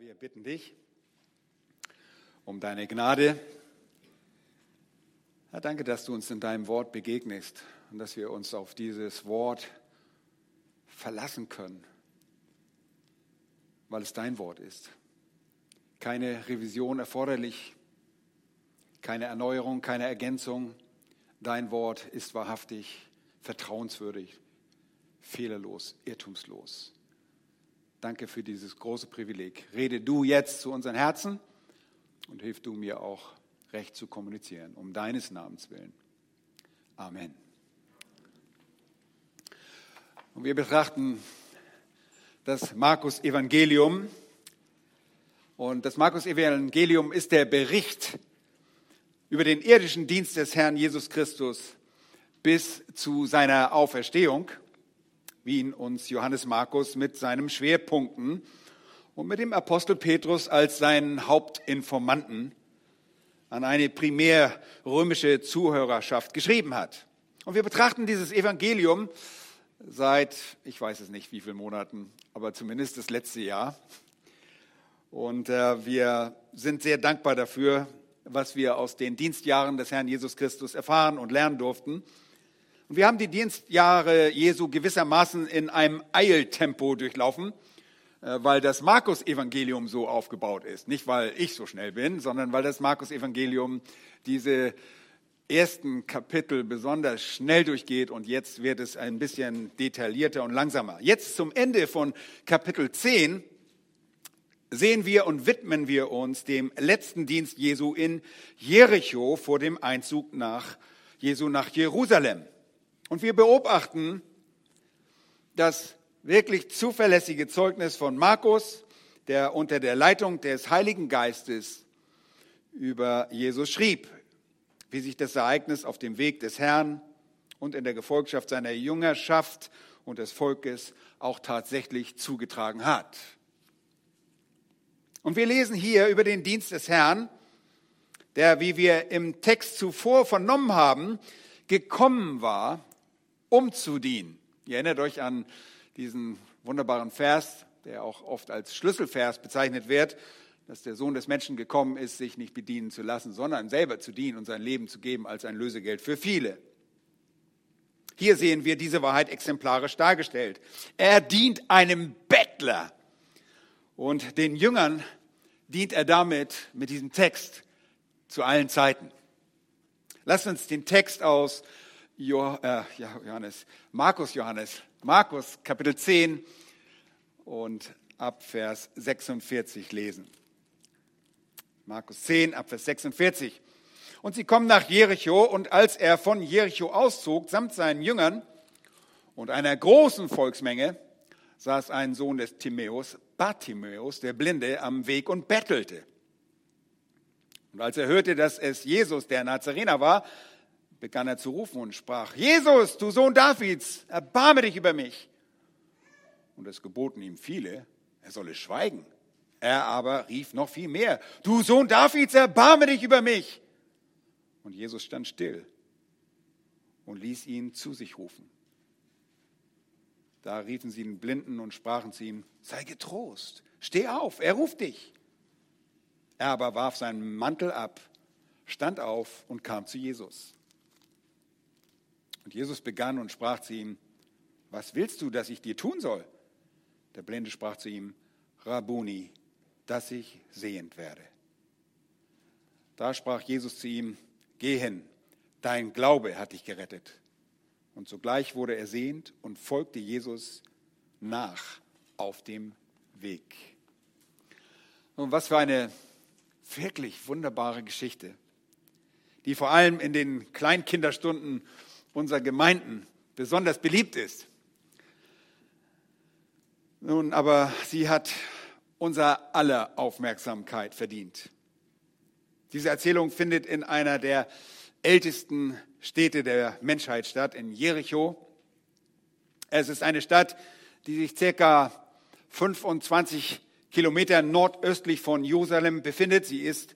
Herr, wir bitten dich um deine Gnade. Herr, danke, dass du uns in deinem Wort begegnest und dass wir uns auf dieses Wort verlassen können, weil es dein Wort ist. Keine Revision erforderlich, keine Erneuerung, keine Ergänzung. Dein Wort ist wahrhaftig, vertrauenswürdig, fehlerlos, irrtumslos. Danke für dieses große Privileg. Rede du jetzt zu unseren Herzen und hilf du mir auch recht zu kommunizieren, um deines Namens willen. Amen. Und wir betrachten das Markus Evangelium. Und das Markus Evangelium ist der Bericht über den irdischen Dienst des Herrn Jesus Christus bis zu seiner Auferstehung wie ihn uns Johannes Markus mit seinen Schwerpunkten und mit dem Apostel Petrus als seinen Hauptinformanten an eine primär römische Zuhörerschaft geschrieben hat. Und wir betrachten dieses Evangelium seit, ich weiß es nicht wie vielen Monaten, aber zumindest das letzte Jahr. Und äh, wir sind sehr dankbar dafür, was wir aus den Dienstjahren des Herrn Jesus Christus erfahren und lernen durften. Und wir haben die Dienstjahre Jesu gewissermaßen in einem Eiltempo durchlaufen, äh, weil das Markus-Evangelium so aufgebaut ist. Nicht, weil ich so schnell bin, sondern weil das Markus-Evangelium diese ersten Kapitel besonders schnell durchgeht und jetzt wird es ein bisschen detaillierter und langsamer. Jetzt zum Ende von Kapitel 10 sehen wir und widmen wir uns dem letzten Dienst Jesu in Jericho vor dem Einzug nach Jesu nach Jerusalem. Und wir beobachten das wirklich zuverlässige Zeugnis von Markus, der unter der Leitung des Heiligen Geistes über Jesus schrieb, wie sich das Ereignis auf dem Weg des Herrn und in der Gefolgschaft seiner Jüngerschaft und des Volkes auch tatsächlich zugetragen hat. Und wir lesen hier über den Dienst des Herrn, der, wie wir im Text zuvor vernommen haben, gekommen war, um zu dienen. Ihr erinnert euch an diesen wunderbaren Vers, der auch oft als Schlüsselvers bezeichnet wird, dass der Sohn des Menschen gekommen ist, sich nicht bedienen zu lassen, sondern selber zu dienen und sein Leben zu geben als ein Lösegeld für viele. Hier sehen wir diese Wahrheit exemplarisch dargestellt. Er dient einem Bettler und den Jüngern dient er damit mit diesem Text zu allen Zeiten. Lasst uns den Text aus Johannes, Markus Johannes, Markus Kapitel 10 und ab Vers 46 lesen. Markus 10 ab Vers 46. Und sie kommen nach Jericho und als er von Jericho auszog, samt seinen Jüngern und einer großen Volksmenge, saß ein Sohn des Timäus, Bartimäus, der Blinde, am Weg und bettelte. Und als er hörte, dass es Jesus, der Nazarener war, begann er zu rufen und sprach, Jesus, du Sohn Davids, erbarme dich über mich. Und es geboten ihm viele, er solle schweigen. Er aber rief noch viel mehr, du Sohn Davids, erbarme dich über mich. Und Jesus stand still und ließ ihn zu sich rufen. Da riefen sie den Blinden und sprachen zu ihm, sei getrost, steh auf, er ruft dich. Er aber warf seinen Mantel ab, stand auf und kam zu Jesus. Und Jesus begann und sprach zu ihm, was willst du, dass ich dir tun soll? Der Blinde sprach zu ihm, Rabuni, dass ich sehend werde. Da sprach Jesus zu ihm, geh hin, dein Glaube hat dich gerettet. Und sogleich wurde er sehend und folgte Jesus nach auf dem Weg. Und was für eine wirklich wunderbare Geschichte, die vor allem in den Kleinkinderstunden unserer Gemeinden besonders beliebt ist. Nun, aber sie hat unser aller Aufmerksamkeit verdient. Diese Erzählung findet in einer der ältesten Städte der Menschheit statt, in Jericho. Es ist eine Stadt, die sich circa 25 Kilometer nordöstlich von Jerusalem befindet. Sie ist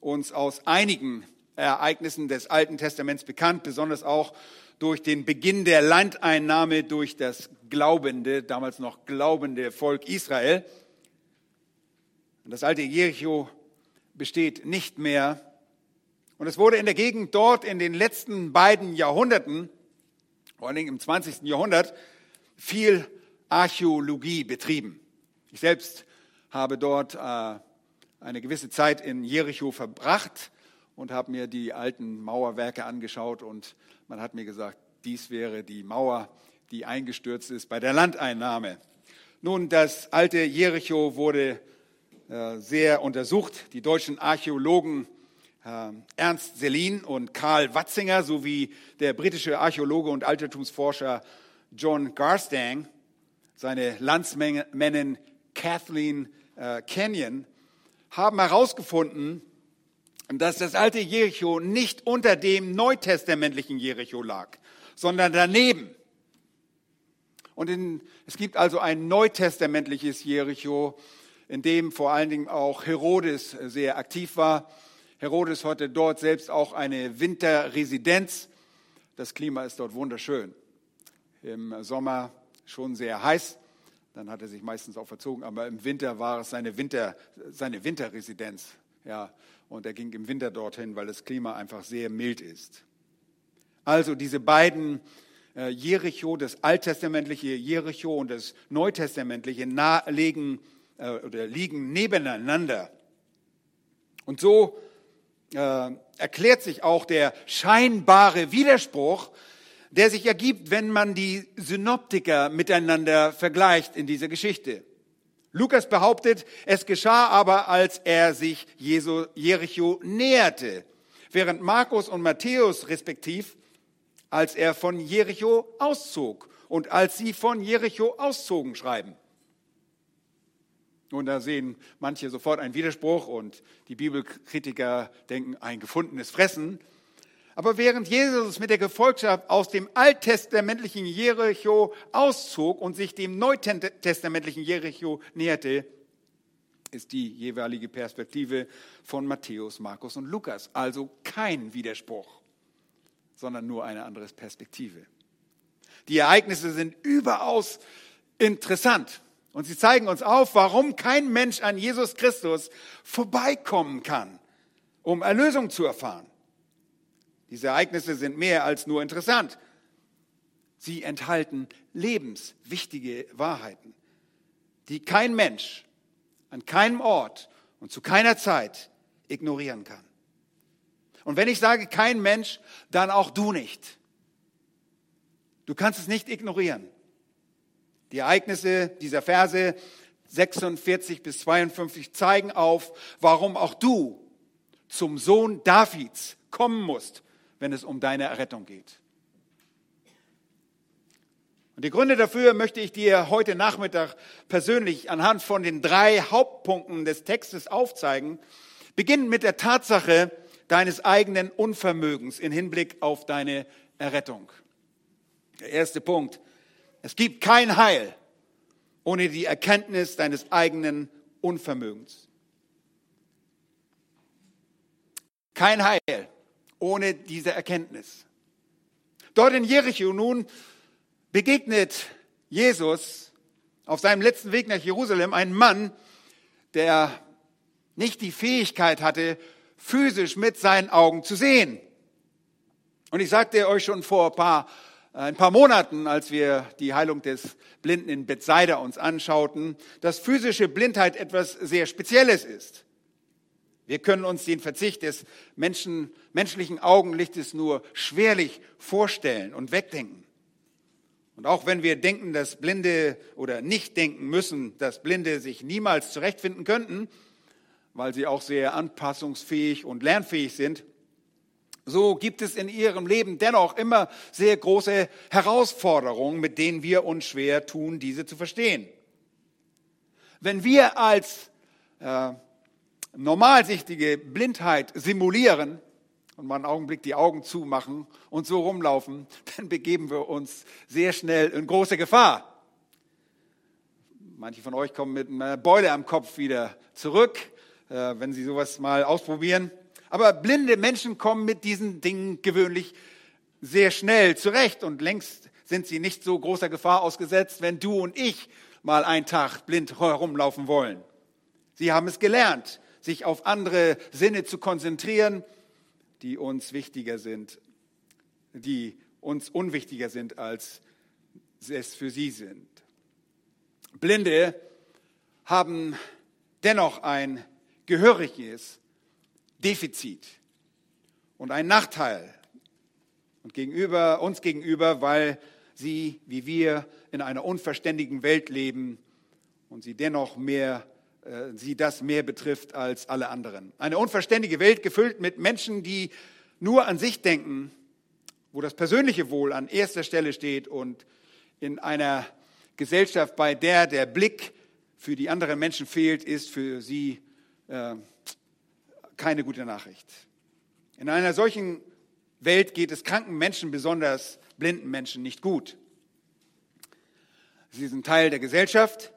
uns aus einigen Ereignissen des Alten Testaments bekannt, besonders auch durch den Beginn der Landeinnahme durch das glaubende, damals noch glaubende Volk Israel. Und das alte Jericho besteht nicht mehr. Und es wurde in der Gegend dort in den letzten beiden Jahrhunderten, vor allen Dingen im 20. Jahrhundert, viel Archäologie betrieben. Ich selbst habe dort äh, eine gewisse Zeit in Jericho verbracht und habe mir die alten Mauerwerke angeschaut und man hat mir gesagt, dies wäre die Mauer, die eingestürzt ist bei der Landeinnahme. Nun, das alte Jericho wurde äh, sehr untersucht. Die deutschen Archäologen äh, Ernst Selin und Karl Watzinger sowie der britische Archäologe und Altertumsforscher John Garstang, seine Landsmännin Kathleen äh, Kenyon, haben herausgefunden, dass das alte Jericho nicht unter dem neutestamentlichen Jericho lag, sondern daneben. Und in, es gibt also ein neutestamentliches Jericho, in dem vor allen Dingen auch Herodes sehr aktiv war. Herodes hatte dort selbst auch eine Winterresidenz. Das Klima ist dort wunderschön. Im Sommer schon sehr heiß, dann hat er sich meistens auch verzogen, aber im Winter war es seine, Winter, seine Winterresidenz. Ja, und er ging im Winter dorthin, weil das Klima einfach sehr mild ist. Also diese beiden äh, Jericho, das alttestamentliche Jericho und das neutestamentliche nahelegen äh, oder liegen nebeneinander. Und so äh, erklärt sich auch der scheinbare Widerspruch, der sich ergibt, wenn man die Synoptiker miteinander vergleicht in dieser Geschichte. Lukas behauptet, es geschah aber, als er sich Jericho näherte, während Markus und Matthäus respektiv, als er von Jericho auszog und als sie von Jericho auszogen schreiben. Und da sehen manche sofort einen Widerspruch und die Bibelkritiker denken, ein gefundenes Fressen. Aber während Jesus mit der Gefolgschaft aus dem alttestamentlichen Jericho auszog und sich dem neutestamentlichen Jericho näherte, ist die jeweilige Perspektive von Matthäus, Markus und Lukas. Also kein Widerspruch, sondern nur eine andere Perspektive. Die Ereignisse sind überaus interessant und sie zeigen uns auf, warum kein Mensch an Jesus Christus vorbeikommen kann, um Erlösung zu erfahren. Diese Ereignisse sind mehr als nur interessant. Sie enthalten lebenswichtige Wahrheiten, die kein Mensch an keinem Ort und zu keiner Zeit ignorieren kann. Und wenn ich sage kein Mensch, dann auch du nicht. Du kannst es nicht ignorieren. Die Ereignisse dieser Verse 46 bis 52 zeigen auf, warum auch du zum Sohn Davids kommen musst wenn es um deine Errettung geht. Und die Gründe dafür möchte ich dir heute Nachmittag persönlich anhand von den drei Hauptpunkten des Textes aufzeigen. Beginnend mit der Tatsache deines eigenen Unvermögens in Hinblick auf deine Errettung. Der erste Punkt. Es gibt kein Heil ohne die Erkenntnis deines eigenen Unvermögens. Kein Heil ohne diese Erkenntnis. Dort in Jericho nun begegnet Jesus auf seinem letzten Weg nach Jerusalem einen Mann, der nicht die Fähigkeit hatte, physisch mit seinen Augen zu sehen. Und ich sagte euch schon vor ein paar, ein paar Monaten, als wir die Heilung des Blinden in Bethsaida uns anschauten, dass physische Blindheit etwas sehr Spezielles ist. Wir können uns den Verzicht des Menschen, menschlichen Augenlichtes nur schwerlich vorstellen und wegdenken. Und auch wenn wir denken, dass Blinde oder nicht denken müssen, dass Blinde sich niemals zurechtfinden könnten, weil sie auch sehr anpassungsfähig und lernfähig sind, so gibt es in ihrem Leben dennoch immer sehr große Herausforderungen, mit denen wir uns schwer tun, diese zu verstehen. Wenn wir als äh, normalsichtige Blindheit simulieren und mal einen Augenblick die Augen zumachen und so rumlaufen, dann begeben wir uns sehr schnell in große Gefahr. Manche von euch kommen mit einer Beule am Kopf wieder zurück, äh, wenn sie sowas mal ausprobieren. Aber blinde Menschen kommen mit diesen Dingen gewöhnlich sehr schnell zurecht und längst sind sie nicht so großer Gefahr ausgesetzt, wenn du und ich mal einen Tag blind herumlaufen wollen. Sie haben es gelernt, sich auf andere Sinne zu konzentrieren, die uns wichtiger sind, die uns unwichtiger sind, als es für sie sind. Blinde haben dennoch ein gehöriges Defizit und einen Nachteil und gegenüber uns gegenüber, weil sie wie wir in einer unverständigen Welt leben und sie dennoch mehr sie das mehr betrifft als alle anderen. Eine unverständige Welt gefüllt mit Menschen, die nur an sich denken, wo das persönliche Wohl an erster Stelle steht und in einer Gesellschaft, bei der der Blick für die anderen Menschen fehlt, ist für sie äh, keine gute Nachricht. In einer solchen Welt geht es kranken Menschen, besonders blinden Menschen, nicht gut. Sie sind Teil der Gesellschaft,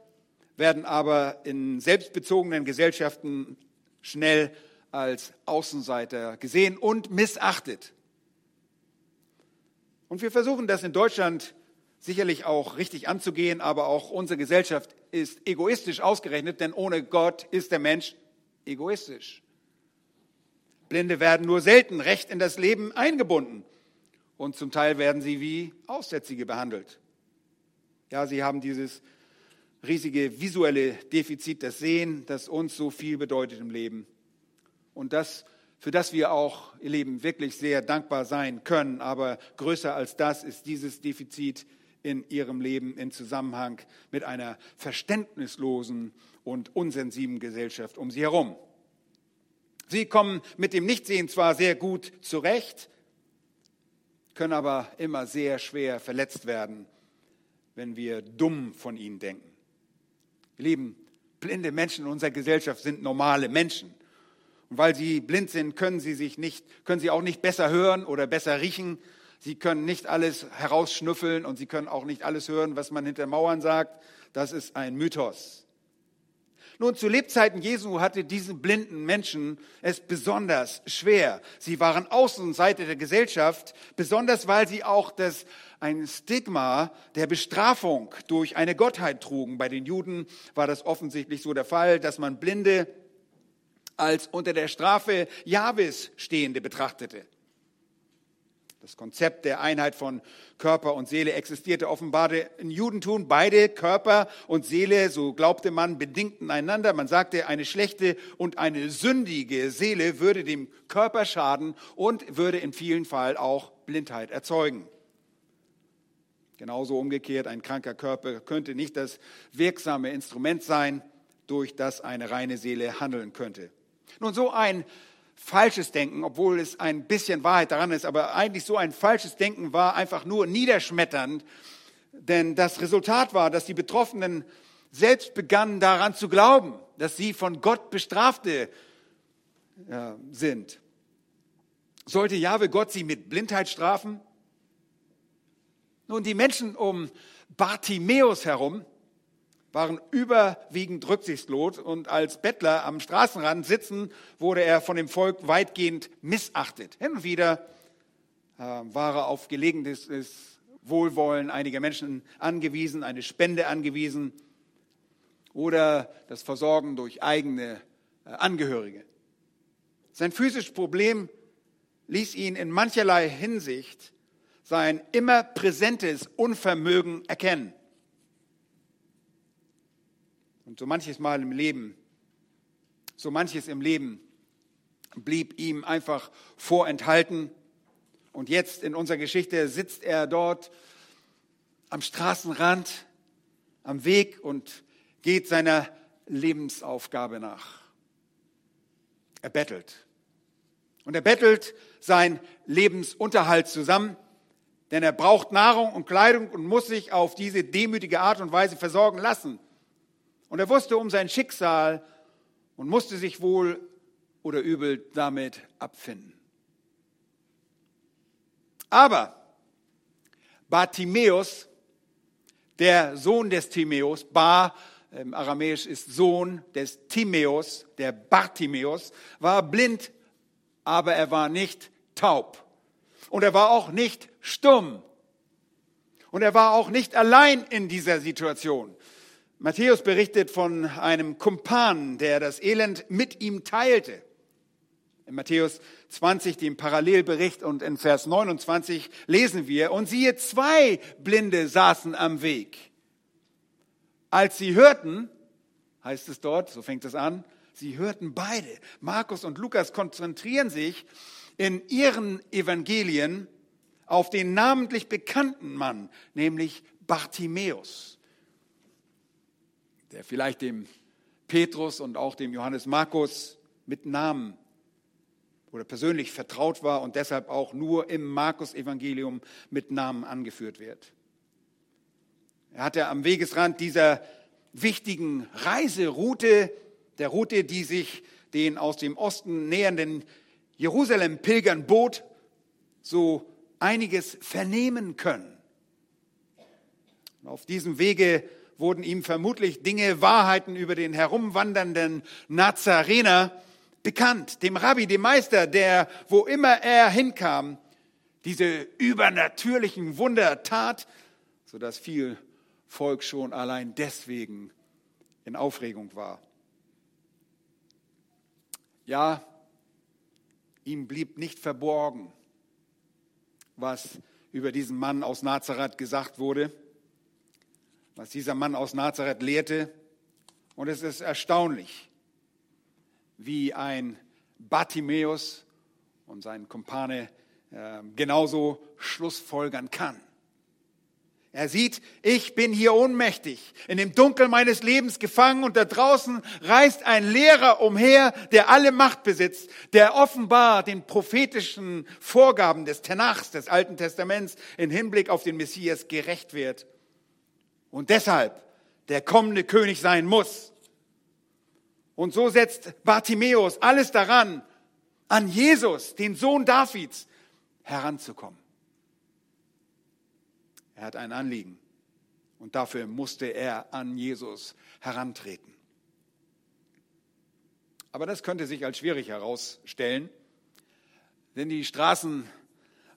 werden aber in selbstbezogenen Gesellschaften schnell als Außenseiter gesehen und missachtet. Und wir versuchen das in Deutschland sicherlich auch richtig anzugehen, aber auch unsere Gesellschaft ist egoistisch ausgerechnet, denn ohne Gott ist der Mensch egoistisch. Blinde werden nur selten recht in das Leben eingebunden und zum Teil werden sie wie Aussätzige behandelt. Ja, sie haben dieses riesige visuelle Defizit, das Sehen, das uns so viel bedeutet im Leben. Und das, für das wir auch, ihr Leben, wirklich sehr dankbar sein können. Aber größer als das ist dieses Defizit in ihrem Leben in Zusammenhang mit einer verständnislosen und unsensiblen Gesellschaft um sie herum. Sie kommen mit dem Nichtsehen zwar sehr gut zurecht, können aber immer sehr schwer verletzt werden, wenn wir dumm von ihnen denken. Ihr Lieben, blinde Menschen in unserer Gesellschaft sind normale Menschen. Und weil sie blind sind, können sie sich nicht, können sie auch nicht besser hören oder besser riechen Sie können nicht alles herausschnüffeln und sie können auch nicht alles hören, was man hinter Mauern sagt. Das ist ein Mythos. Nun, zu Lebzeiten Jesu hatte diesen blinden Menschen es besonders schwer. Sie waren Außenseite der Gesellschaft, besonders weil sie auch das, ein Stigma der Bestrafung durch eine Gottheit trugen. Bei den Juden war das offensichtlich so der Fall, dass man Blinde als unter der Strafe Jahwes Stehende betrachtete. Das Konzept der Einheit von Körper und Seele existierte offenbar im Judentum. Beide Körper und Seele, so glaubte man, bedingten einander. Man sagte, eine schlechte und eine sündige Seele würde dem Körper schaden und würde in vielen Fällen auch Blindheit erzeugen. Genauso umgekehrt, ein kranker Körper könnte nicht das wirksame Instrument sein, durch das eine reine Seele handeln könnte. Nun, so ein falsches Denken, obwohl es ein bisschen Wahrheit daran ist, aber eigentlich so ein falsches Denken war einfach nur niederschmetternd, denn das Resultat war, dass die Betroffenen selbst begannen daran zu glauben, dass sie von Gott bestrafte äh, sind. Sollte Jahwe Gott sie mit Blindheit strafen? Nun, die Menschen um Bartimäus herum waren überwiegend rücksichtslos und als Bettler am Straßenrand sitzen, wurde er von dem Volk weitgehend missachtet. Hin und wieder äh, war er auf gelegentliches Wohlwollen einiger Menschen angewiesen, eine Spende angewiesen oder das Versorgen durch eigene äh, Angehörige. Sein physisches Problem ließ ihn in mancherlei Hinsicht sein immer präsentes Unvermögen erkennen. Und so manches Mal im Leben, so manches im Leben blieb ihm einfach vorenthalten. Und jetzt in unserer Geschichte sitzt er dort am Straßenrand, am Weg und geht seiner Lebensaufgabe nach. Er bettelt. Und er bettelt sein Lebensunterhalt zusammen, denn er braucht Nahrung und Kleidung und muss sich auf diese demütige Art und Weise versorgen lassen. Und er wusste um sein Schicksal und musste sich wohl oder übel damit abfinden. Aber Bartimäus, der Sohn des Timäus, Bar im Aramäisch ist Sohn des Timäus, der Bartimäus, war blind, aber er war nicht taub. Und er war auch nicht stumm. Und er war auch nicht allein in dieser Situation. Matthäus berichtet von einem Kumpan, der das Elend mit ihm teilte. In Matthäus 20, dem Parallelbericht und in Vers 29 lesen wir, und siehe, zwei Blinde saßen am Weg. Als sie hörten, heißt es dort, so fängt es an, sie hörten beide. Markus und Lukas konzentrieren sich in ihren Evangelien auf den namentlich bekannten Mann, nämlich Bartimäus der vielleicht dem Petrus und auch dem Johannes Markus mit Namen oder persönlich vertraut war und deshalb auch nur im Markus-Evangelium mit Namen angeführt wird. Er hatte am Wegesrand dieser wichtigen Reiseroute, der Route, die sich den aus dem Osten nähernden Jerusalem-Pilgern bot, so einiges vernehmen können. auf diesem Wege wurden ihm vermutlich Dinge, Wahrheiten über den herumwandernden Nazarener bekannt, dem Rabbi, dem Meister, der, wo immer er hinkam, diese übernatürlichen Wunder tat, sodass viel Volk schon allein deswegen in Aufregung war. Ja, ihm blieb nicht verborgen, was über diesen Mann aus Nazareth gesagt wurde was dieser Mann aus Nazareth lehrte. Und es ist erstaunlich, wie ein Bartimäus und sein Kumpane äh, genauso schlussfolgern kann. Er sieht, ich bin hier ohnmächtig, in dem Dunkel meines Lebens gefangen und da draußen reist ein Lehrer umher, der alle Macht besitzt, der offenbar den prophetischen Vorgaben des Tenachs, des Alten Testaments, in Hinblick auf den Messias gerecht wird und deshalb der kommende König sein muss. Und so setzt Bartimäus alles daran, an Jesus, den Sohn Davids, heranzukommen. Er hat ein Anliegen und dafür musste er an Jesus herantreten. Aber das könnte sich als schwierig herausstellen, denn die Straßen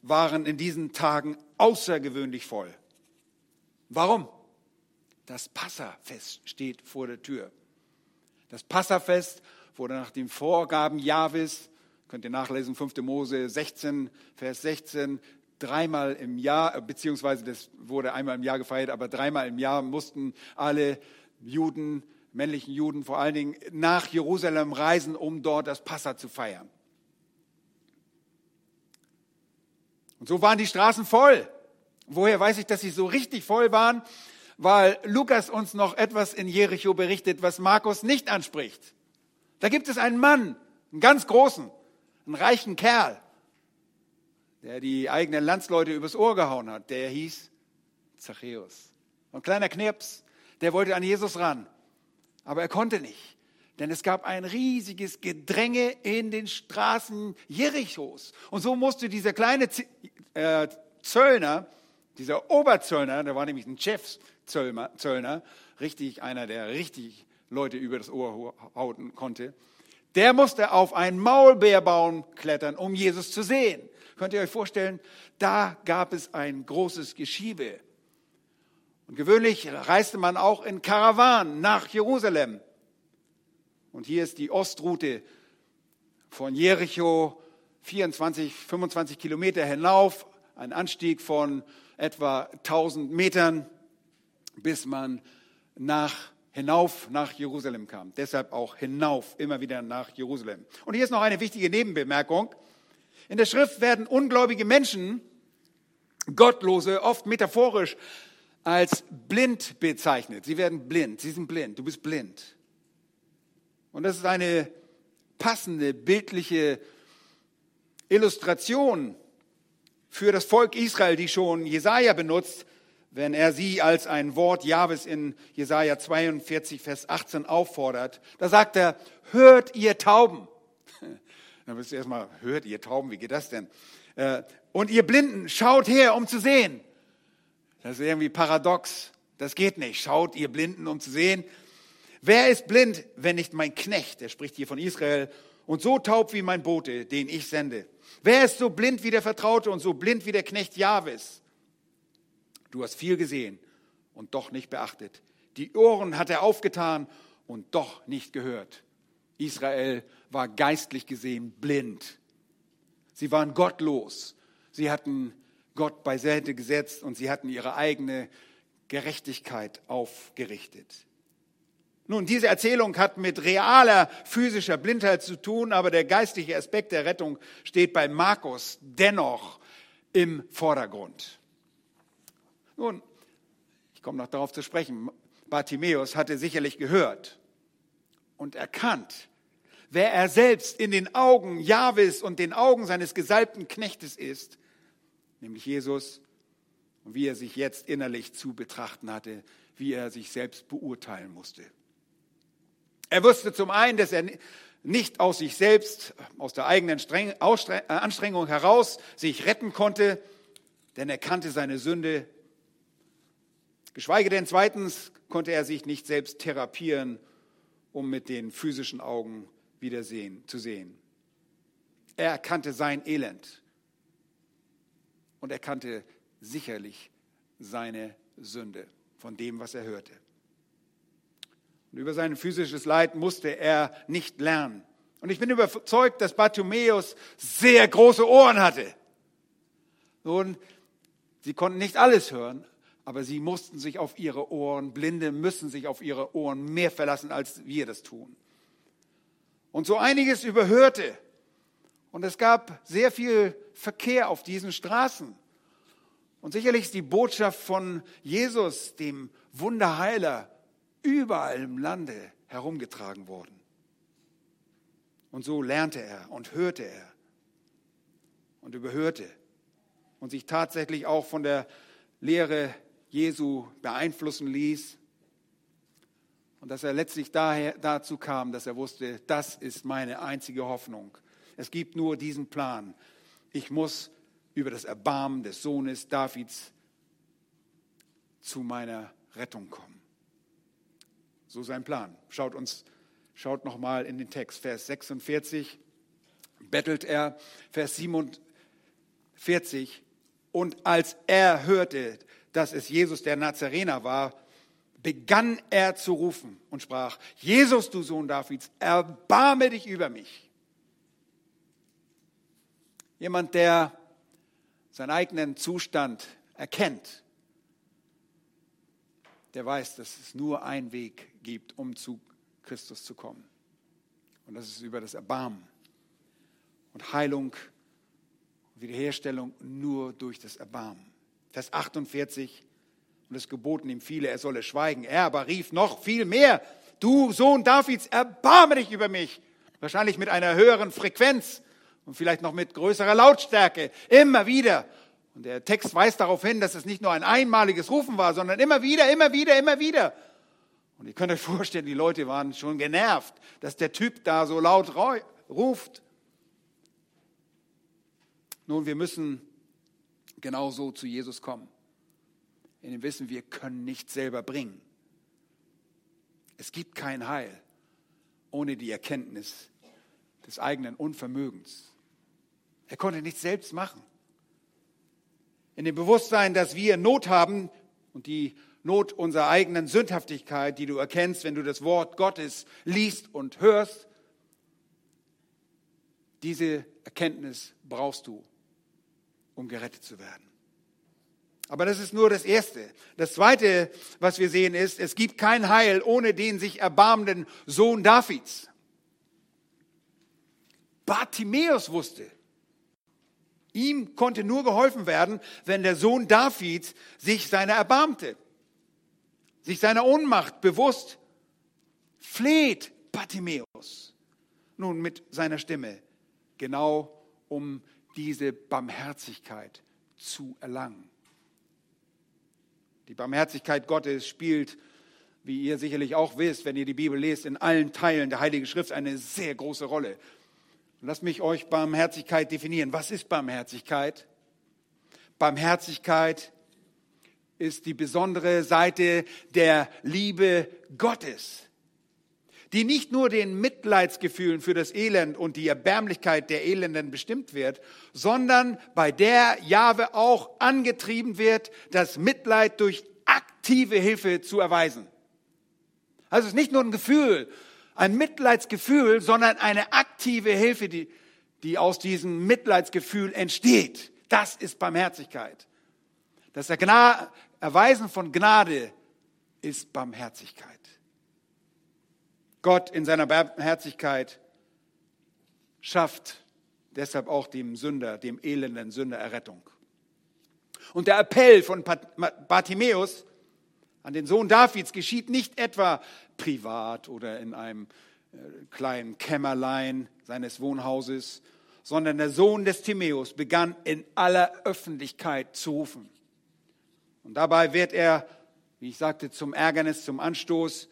waren in diesen Tagen außergewöhnlich voll. Warum? Das Passafest steht vor der Tür. Das Passafest wurde nach den Vorgaben Jahwes, könnt ihr nachlesen, 5. Mose 16, Vers 16, dreimal im Jahr, beziehungsweise das wurde einmal im Jahr gefeiert, aber dreimal im Jahr mussten alle Juden, männlichen Juden vor allen Dingen, nach Jerusalem reisen, um dort das Passa zu feiern. Und so waren die Straßen voll. Woher weiß ich, dass sie so richtig voll waren? Weil Lukas uns noch etwas in Jericho berichtet, was Markus nicht anspricht. Da gibt es einen Mann, einen ganz großen, einen reichen Kerl, der die eigenen Landsleute übers Ohr gehauen hat. Der hieß Zachäus. Ein kleiner Knirps, der wollte an Jesus ran, aber er konnte nicht. Denn es gab ein riesiges Gedränge in den Straßen Jerichos. Und so musste dieser kleine äh, Zöllner, dieser Oberzöllner, der war nämlich ein Chef Zöllner, richtig einer, der richtig Leute über das Ohr hauten konnte, der musste auf einen Maulbeerbaum klettern, um Jesus zu sehen. Könnt ihr euch vorstellen, da gab es ein großes Geschiebe. Und gewöhnlich reiste man auch in Karawanen nach Jerusalem. Und hier ist die Ostroute von Jericho 24, 25 Kilometer hinauf, ein Anstieg von etwa 1000 Metern bis man nach, hinauf nach Jerusalem kam. Deshalb auch hinauf, immer wieder nach Jerusalem. Und hier ist noch eine wichtige Nebenbemerkung. In der Schrift werden ungläubige Menschen, Gottlose, oft metaphorisch als blind bezeichnet. Sie werden blind, sie sind blind, du bist blind. Und das ist eine passende, bildliche Illustration für das Volk Israel, die schon Jesaja benutzt, wenn er sie als ein Wort Jahwes in Jesaja 42, Vers 18 auffordert, da sagt er, hört ihr Tauben. Dann bist du erstmal, hört ihr Tauben, wie geht das denn? Äh, und ihr Blinden, schaut her, um zu sehen. Das ist irgendwie paradox. Das geht nicht. Schaut ihr Blinden, um zu sehen. Wer ist blind, wenn nicht mein Knecht? Er spricht hier von Israel. Und so taub wie mein Bote, den ich sende. Wer ist so blind wie der Vertraute und so blind wie der Knecht Jahwes? Du hast viel gesehen und doch nicht beachtet. Die Ohren hat er aufgetan und doch nicht gehört. Israel war geistlich gesehen blind. Sie waren gottlos. Sie hatten Gott beiseite gesetzt und sie hatten ihre eigene Gerechtigkeit aufgerichtet. Nun, diese Erzählung hat mit realer physischer Blindheit zu tun, aber der geistliche Aspekt der Rettung steht bei Markus dennoch im Vordergrund. Nun, ich komme noch darauf zu sprechen. Bartimäus hatte sicherlich gehört und erkannt, wer er selbst in den Augen Jahwes und den Augen seines gesalbten Knechtes ist, nämlich Jesus, und wie er sich jetzt innerlich zu betrachten hatte, wie er sich selbst beurteilen musste. Er wusste zum einen, dass er nicht aus sich selbst, aus der eigenen äh, Anstrengung heraus sich retten konnte, denn er kannte seine Sünde. Geschweige denn zweitens konnte er sich nicht selbst therapieren, um mit den physischen Augen wieder sehen, zu sehen. Er erkannte sein Elend und er kannte sicherlich seine Sünde von dem, was er hörte. Und über sein physisches Leid musste er nicht lernen. Und ich bin überzeugt, dass Bartimäus sehr große Ohren hatte. Nun, sie konnten nicht alles hören, aber sie mussten sich auf ihre Ohren, Blinde müssen sich auf ihre Ohren mehr verlassen, als wir das tun. Und so einiges überhörte. Und es gab sehr viel Verkehr auf diesen Straßen. Und sicherlich ist die Botschaft von Jesus, dem Wunderheiler, überall im Lande herumgetragen worden. Und so lernte er und hörte er und überhörte und sich tatsächlich auch von der Lehre Jesu beeinflussen ließ. Und dass er letztlich daher, dazu kam, dass er wusste, das ist meine einzige Hoffnung. Es gibt nur diesen Plan. Ich muss über das Erbarmen des Sohnes Davids zu meiner Rettung kommen. So sein Plan. Schaut uns, schaut nochmal in den Text, Vers 46, bettelt er, Vers 47, und als er hörte, dass es Jesus der Nazarener war, begann er zu rufen und sprach, Jesus, du Sohn Davids, erbarme dich über mich. Jemand, der seinen eigenen Zustand erkennt, der weiß, dass es nur einen Weg gibt, um zu Christus zu kommen. Und das ist über das Erbarmen. Und Heilung, Wiederherstellung nur durch das Erbarmen. Vers 48, und es geboten ihm viele, er solle schweigen. Er aber rief noch viel mehr, du Sohn Davids, erbarme dich über mich. Wahrscheinlich mit einer höheren Frequenz und vielleicht noch mit größerer Lautstärke. Immer wieder. Und der Text weist darauf hin, dass es nicht nur ein einmaliges Rufen war, sondern immer wieder, immer wieder, immer wieder. Und ihr könnt euch vorstellen, die Leute waren schon genervt, dass der Typ da so laut ruft. Nun, wir müssen genauso zu Jesus kommen. In dem Wissen, wir können nichts selber bringen. Es gibt kein Heil ohne die Erkenntnis des eigenen Unvermögens. Er konnte nichts selbst machen. In dem Bewusstsein, dass wir Not haben und die Not unserer eigenen Sündhaftigkeit, die du erkennst, wenn du das Wort Gottes liest und hörst. Diese Erkenntnis brauchst du, um gerettet zu werden. Aber das ist nur das Erste. Das Zweite, was wir sehen, ist, es gibt kein Heil ohne den sich erbarmenden Sohn Davids. Bartimäus wusste, ihm konnte nur geholfen werden, wenn der Sohn Davids sich seiner erbarmte sich seiner Ohnmacht bewusst, fleht Bartimäus nun mit seiner Stimme, genau um diese Barmherzigkeit zu erlangen. Die Barmherzigkeit Gottes spielt, wie ihr sicherlich auch wisst, wenn ihr die Bibel lest, in allen Teilen der Heiligen Schrift eine sehr große Rolle. Lasst mich euch Barmherzigkeit definieren. Was ist Barmherzigkeit? Barmherzigkeit ist die besondere Seite der Liebe Gottes, die nicht nur den Mitleidsgefühlen für das Elend und die Erbärmlichkeit der Elenden bestimmt wird, sondern bei der Jahwe auch angetrieben wird, das Mitleid durch aktive Hilfe zu erweisen. Also es ist nicht nur ein Gefühl, ein Mitleidsgefühl, sondern eine aktive Hilfe, die, die aus diesem Mitleidsgefühl entsteht. Das ist Barmherzigkeit. Das Erweisen von Gnade ist Barmherzigkeit. Gott in seiner Barmherzigkeit schafft deshalb auch dem Sünder, dem elenden Sünder Errettung. Und der Appell von Bartimäus an den Sohn Davids geschieht nicht etwa privat oder in einem äh, kleinen Kämmerlein seines Wohnhauses, sondern der Sohn des Timäus begann in aller Öffentlichkeit zu rufen. Und dabei wird er, wie ich sagte, zum Ärgernis, zum Anstoß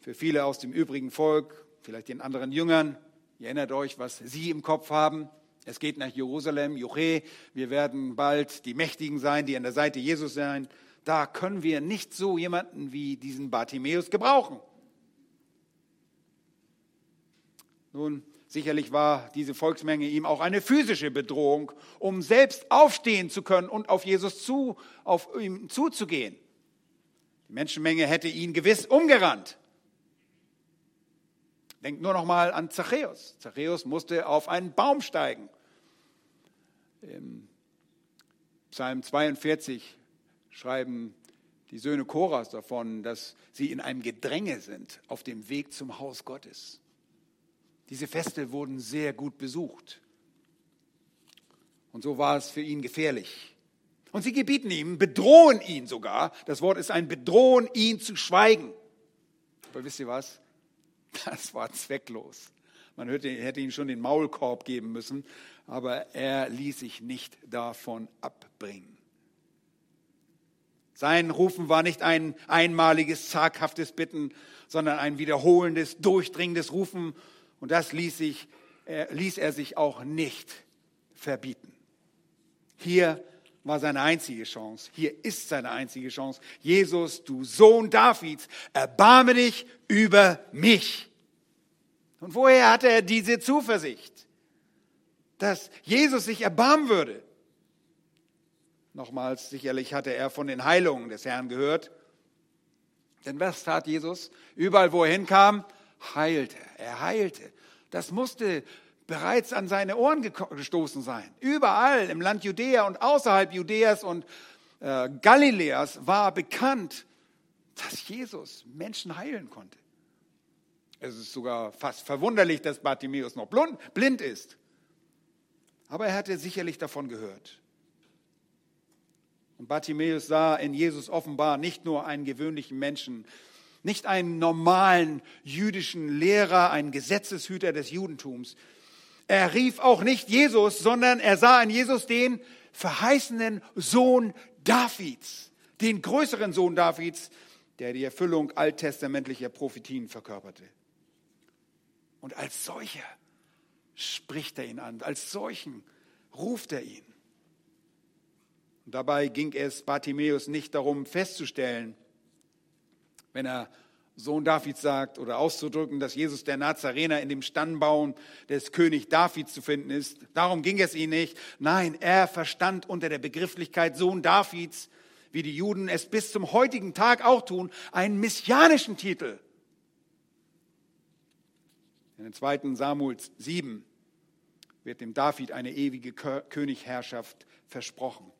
für viele aus dem übrigen Volk, vielleicht den anderen Jüngern. Ihr erinnert euch, was sie im Kopf haben. Es geht nach Jerusalem, Juche. Wir werden bald die Mächtigen sein, die an der Seite Jesus sein. Da können wir nicht so jemanden wie diesen Bartimäus gebrauchen. Nun, sicherlich war diese Volksmenge ihm auch eine physische Bedrohung, um selbst aufstehen zu können und auf Jesus zu, auf ihm zuzugehen. Die Menschenmenge hätte ihn gewiss umgerannt. Denkt nur noch mal an Zachäus. Zachäus musste auf einen Baum steigen. Im Psalm 42 schreiben die Söhne Koras davon, dass sie in einem Gedränge sind auf dem Weg zum Haus Gottes. Diese Feste wurden sehr gut besucht. Und so war es für ihn gefährlich. Und sie gebieten ihm, bedrohen ihn sogar. Das Wort ist ein Bedrohen, ihn zu schweigen. Aber wisst ihr was? Das war zwecklos. Man hätte, ihm schon den Maulkorb geben müssen, aber er ließ sich nicht davon abbringen. Sein Rufen war nicht ein einmaliges, zaghaftes Bitten, sondern ein wiederholendes, durchdringendes Rufen. Und das ließ, sich, äh, ließ er sich auch nicht verbieten. Hier war seine einzige Chance. Hier ist seine einzige Chance. Jesus, du Sohn Davids, erbarme dich über mich. Und woher hatte er diese Zuversicht, dass Jesus sich erbarmen würde? Nochmals, sicherlich hatte er von den Heilungen des Herrn gehört. Denn was tat Jesus? Überall, wo er hinkam, heilte. Er heilte. Das musste bereits an seine Ohren gestoßen sein. Überall im Land Judäa und außerhalb Judäas und äh, Galiläas war bekannt, dass Jesus Menschen heilen konnte. Es ist sogar fast verwunderlich, dass Bartimäus noch blind ist. Aber er hatte sicherlich davon gehört. Und Bartimäus sah in Jesus offenbar nicht nur einen gewöhnlichen Menschen, nicht einen normalen jüdischen Lehrer, einen Gesetzeshüter des Judentums, er rief auch nicht Jesus, sondern er sah in Jesus den verheißenen Sohn Davids, den größeren Sohn Davids, der die Erfüllung alttestamentlicher Prophetien verkörperte. Und als solcher spricht er ihn an, als solchen ruft er ihn. Dabei ging es Bartimäus nicht darum festzustellen, wenn er Sohn Davids sagt oder auszudrücken, dass Jesus der Nazarener in dem Stammbaum des König Davids zu finden ist. Darum ging es ihm nicht. Nein, er verstand unter der Begrifflichkeit Sohn Davids, wie die Juden es bis zum heutigen Tag auch tun, einen messianischen Titel. In den zweiten Samuel 7 wird dem David eine ewige Königherrschaft versprochen.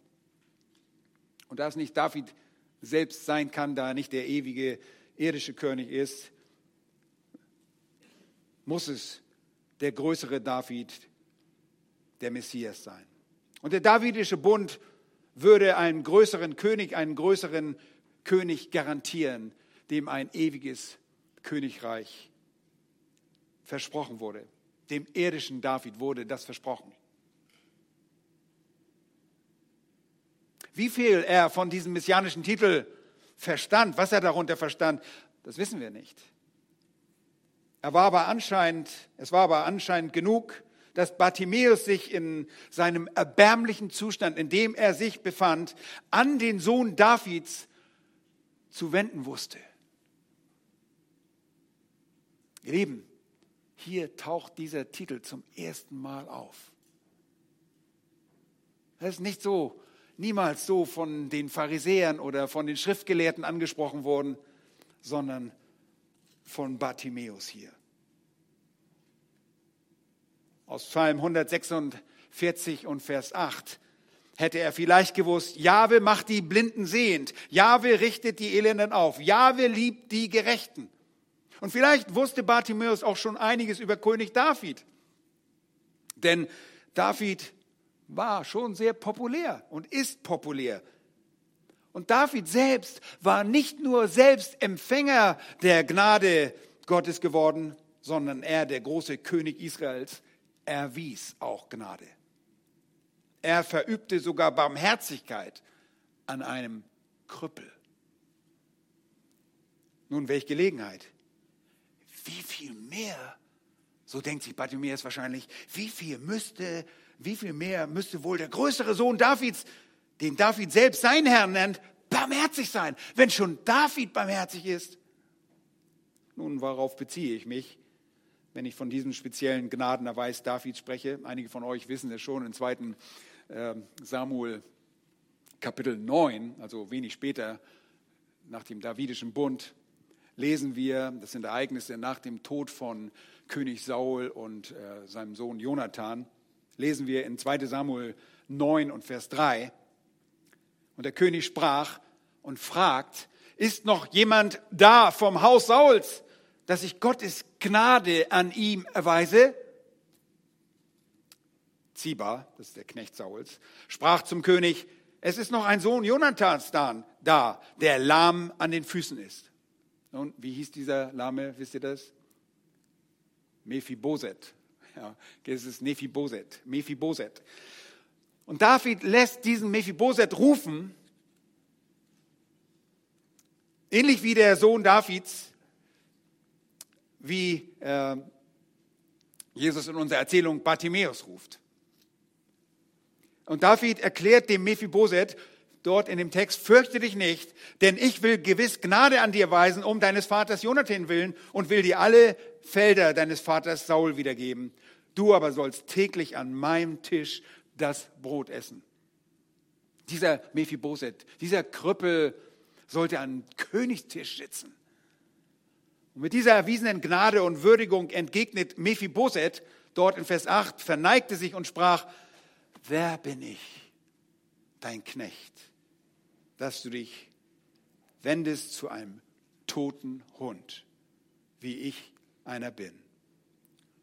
Und da es nicht David selbst sein kann, da er nicht der ewige irdische König ist, muss es der größere David, der Messias sein. Und der davidische Bund würde einen größeren König, einen größeren König garantieren, dem ein ewiges Königreich versprochen wurde. Dem irdischen David wurde das versprochen. Wie viel er von diesem messianischen Titel verstand, was er darunter verstand, das wissen wir nicht. Er war aber anscheinend, es war aber anscheinend genug, dass Bartimäus sich in seinem erbärmlichen Zustand, in dem er sich befand, an den Sohn Davids zu wenden wusste. Ihr Lieben, hier taucht dieser Titel zum ersten Mal auf. Es ist nicht so, niemals so von den Pharisäern oder von den Schriftgelehrten angesprochen worden, sondern von Bartimäus hier. Aus Psalm 146 und Vers 8 hätte er vielleicht gewusst, Jahwe macht die Blinden sehend, Jahwe richtet die Elenden auf, Jahwe liebt die Gerechten. Und vielleicht wusste Bartimäus auch schon einiges über König David. Denn David war schon sehr populär und ist populär. Und David selbst war nicht nur selbst Empfänger der Gnade Gottes geworden, sondern er, der große König Israels, erwies auch Gnade. Er verübte sogar Barmherzigkeit an einem Krüppel. Nun, welche Gelegenheit? Wie viel mehr, so denkt sich Bartimäus wahrscheinlich, wie viel müsste, wie viel mehr müsste wohl der größere Sohn Davids, den David selbst sein Herrn nennt, barmherzig sein, wenn schon David barmherzig ist? Nun, worauf beziehe ich mich? wenn ich von diesem speziellen Gnadenerweis Davids spreche. Einige von euch wissen es schon, im zweiten ähm, Samuel Kapitel 9, also wenig später nach dem Davidischen Bund, lesen wir, das sind Ereignisse nach dem Tod von König Saul und äh, seinem Sohn Jonathan, lesen wir in 2 Samuel 9 und Vers 3. Und der König sprach und fragt, ist noch jemand da vom Haus Sauls, dass ich Gottes Gnade an ihm erweise? Ziba, das ist der Knecht Sauls, sprach zum König, es ist noch ein Sohn Jonathans da, der lahm an den Füßen ist. Und wie hieß dieser Lahme, wisst ihr das? Mephiboset. Ja, das ist Nephiboset. Mephiboset. Und David lässt diesen Mephiboset rufen, ähnlich wie der Sohn Davids, wie äh, Jesus in unserer Erzählung Bartimäus ruft. Und David erklärt dem Mephiboset dort in dem Text, fürchte dich nicht, denn ich will gewiss Gnade an dir weisen, um deines Vaters Jonathan willen und will dir alle Felder deines Vaters Saul wiedergeben. Du aber sollst täglich an meinem Tisch das Brot essen. Dieser Mephiboset, dieser Krüppel sollte an Königstisch sitzen. Und mit dieser erwiesenen Gnade und Würdigung entgegnet Mephiboset dort in Vers 8, verneigte sich und sprach, wer bin ich, dein Knecht, dass du dich wendest zu einem toten Hund, wie ich einer bin.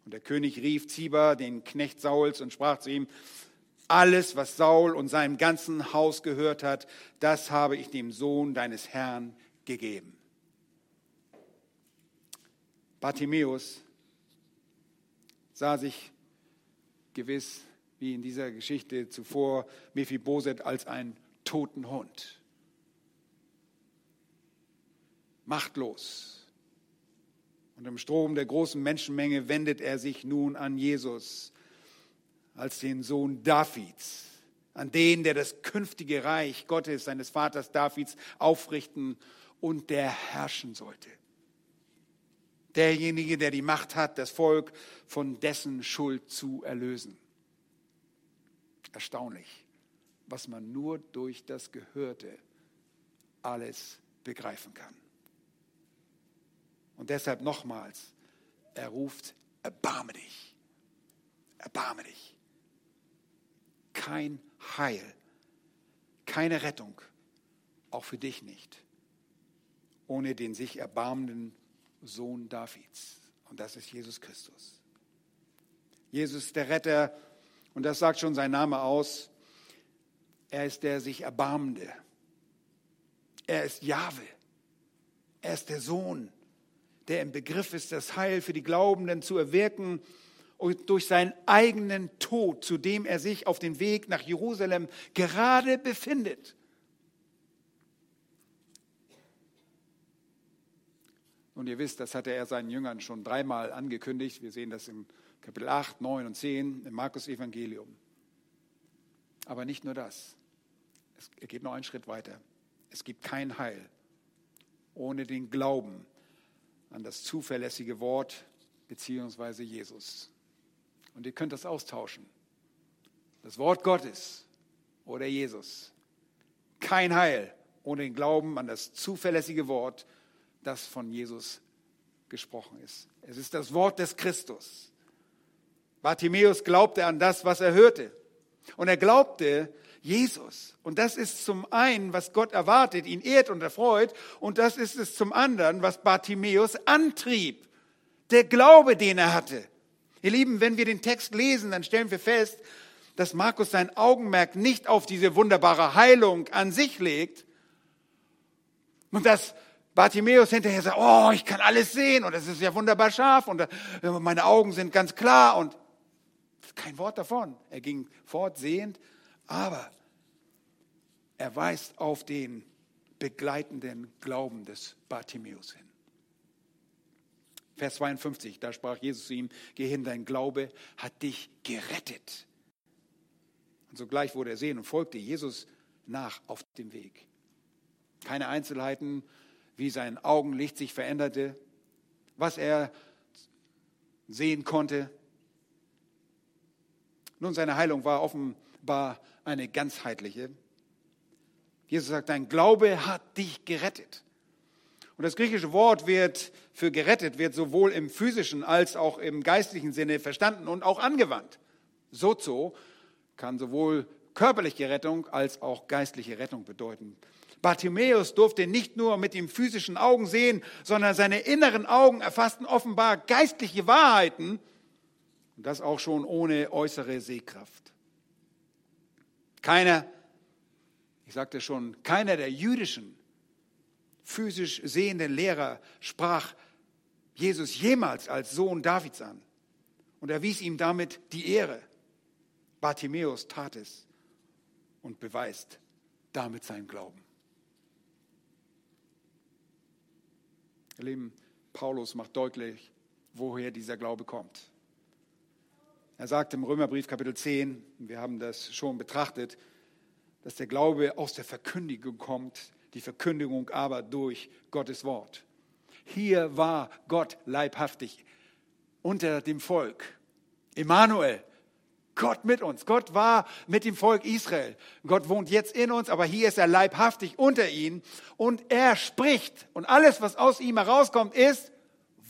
Und der König rief Ziba, den Knecht Sauls, und sprach zu ihm, alles, was Saul und seinem ganzen Haus gehört hat, das habe ich dem Sohn deines Herrn gegeben. Bartimäus sah sich gewiss, wie in dieser Geschichte zuvor, Mephiboset als einen toten Hund. Machtlos. Und im Strom der großen Menschenmenge wendet er sich nun an Jesus als den Sohn Davids, an den, der das künftige Reich Gottes, seines Vaters Davids, aufrichten und der herrschen sollte derjenige, der die Macht hat, das Volk von dessen Schuld zu erlösen. Erstaunlich, was man nur durch das Gehörte alles begreifen kann. Und deshalb nochmals, er ruft, erbarme dich, erbarme dich. Kein Heil, keine Rettung, auch für dich nicht, ohne den sich erbarmenden Sohn Davids. Und das ist Jesus Christus. Jesus der Retter, und das sagt schon sein Name aus. Er ist der sich Erbarmende. Er ist Jahwe. Er ist der Sohn, der im Begriff ist, das Heil für die Glaubenden zu erwirken und durch seinen eigenen Tod, zu dem er sich auf dem Weg nach Jerusalem gerade befindet, Und ihr wisst, das hatte er seinen Jüngern schon dreimal angekündigt. Wir sehen das in Kapitel 8, 9 und 10 im Markus Evangelium. Aber nicht nur das. Es geht noch einen Schritt weiter. Es gibt kein Heil ohne den Glauben an das zuverlässige Wort beziehungsweise Jesus. Und ihr könnt das austauschen. Das Wort Gottes oder Jesus. Kein Heil ohne den Glauben an das zuverlässige Wort das von Jesus gesprochen ist. Es ist das Wort des Christus. Bartimäus glaubte an das, was er hörte. Und er glaubte Jesus. Und das ist zum einen, was Gott erwartet, ihn ehrt und erfreut. Und das ist es zum anderen, was Bartimäus antrieb. Der Glaube, den er hatte. Ihr Lieben, wenn wir den Text lesen, dann stellen wir fest, dass Markus sein Augenmerk nicht auf diese wunderbare Heilung an sich legt und dass Bartimäus hinterher sagt, oh, ich kann alles sehen und es ist ja wunderbar scharf und äh, meine Augen sind ganz klar und kein Wort davon. Er ging fort sehend, aber er weist auf den begleitenden Glauben des Bartimäus hin. Vers 52, da sprach Jesus zu ihm, geh hin, dein Glaube hat dich gerettet. Und sogleich wurde er sehen und folgte Jesus nach auf dem Weg. Keine Einzelheiten, wie sein Augenlicht sich veränderte, was er sehen konnte. Nun, seine Heilung war offenbar eine ganzheitliche. Jesus sagt, dein Glaube hat dich gerettet. Und das griechische Wort wird für gerettet, wird sowohl im physischen als auch im geistlichen Sinne verstanden und auch angewandt. Sozo kann sowohl körperliche Rettung als auch geistliche Rettung bedeuten. Bartimäus durfte nicht nur mit den physischen Augen sehen, sondern seine inneren Augen erfassten offenbar geistliche Wahrheiten und das auch schon ohne äußere Sehkraft. Keiner, ich sagte schon, keiner der jüdischen physisch sehenden Lehrer sprach Jesus jemals als Sohn Davids an und erwies ihm damit die Ehre. Bartimäus tat es und beweist damit seinen Glauben. Ihr Lieben, Paulus macht deutlich, woher dieser Glaube kommt. Er sagt im Römerbrief Kapitel 10, wir haben das schon betrachtet, dass der Glaube aus der Verkündigung kommt, die Verkündigung aber durch Gottes Wort. Hier war Gott leibhaftig unter dem Volk. Immanuel, Gott mit uns. Gott war mit dem Volk Israel. Gott wohnt jetzt in uns, aber hier ist er leibhaftig unter ihnen und er spricht. Und alles, was aus ihm herauskommt, ist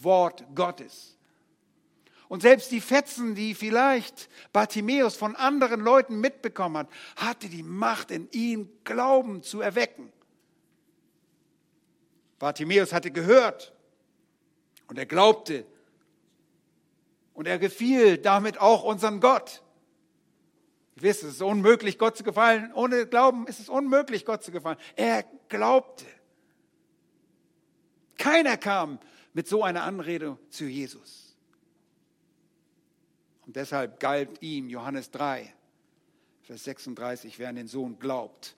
Wort Gottes. Und selbst die Fetzen, die vielleicht Bartimäus von anderen Leuten mitbekommen hat, hatte die Macht in ihm, Glauben zu erwecken. Bartimäus hatte gehört und er glaubte und er gefiel damit auch unseren Gott. Ihr wisst, es ist unmöglich, Gott zu gefallen. Ohne Glauben ist es unmöglich, Gott zu gefallen. Er glaubte. Keiner kam mit so einer Anrede zu Jesus. Und deshalb galt ihm Johannes 3, Vers 36, wer an den Sohn glaubt,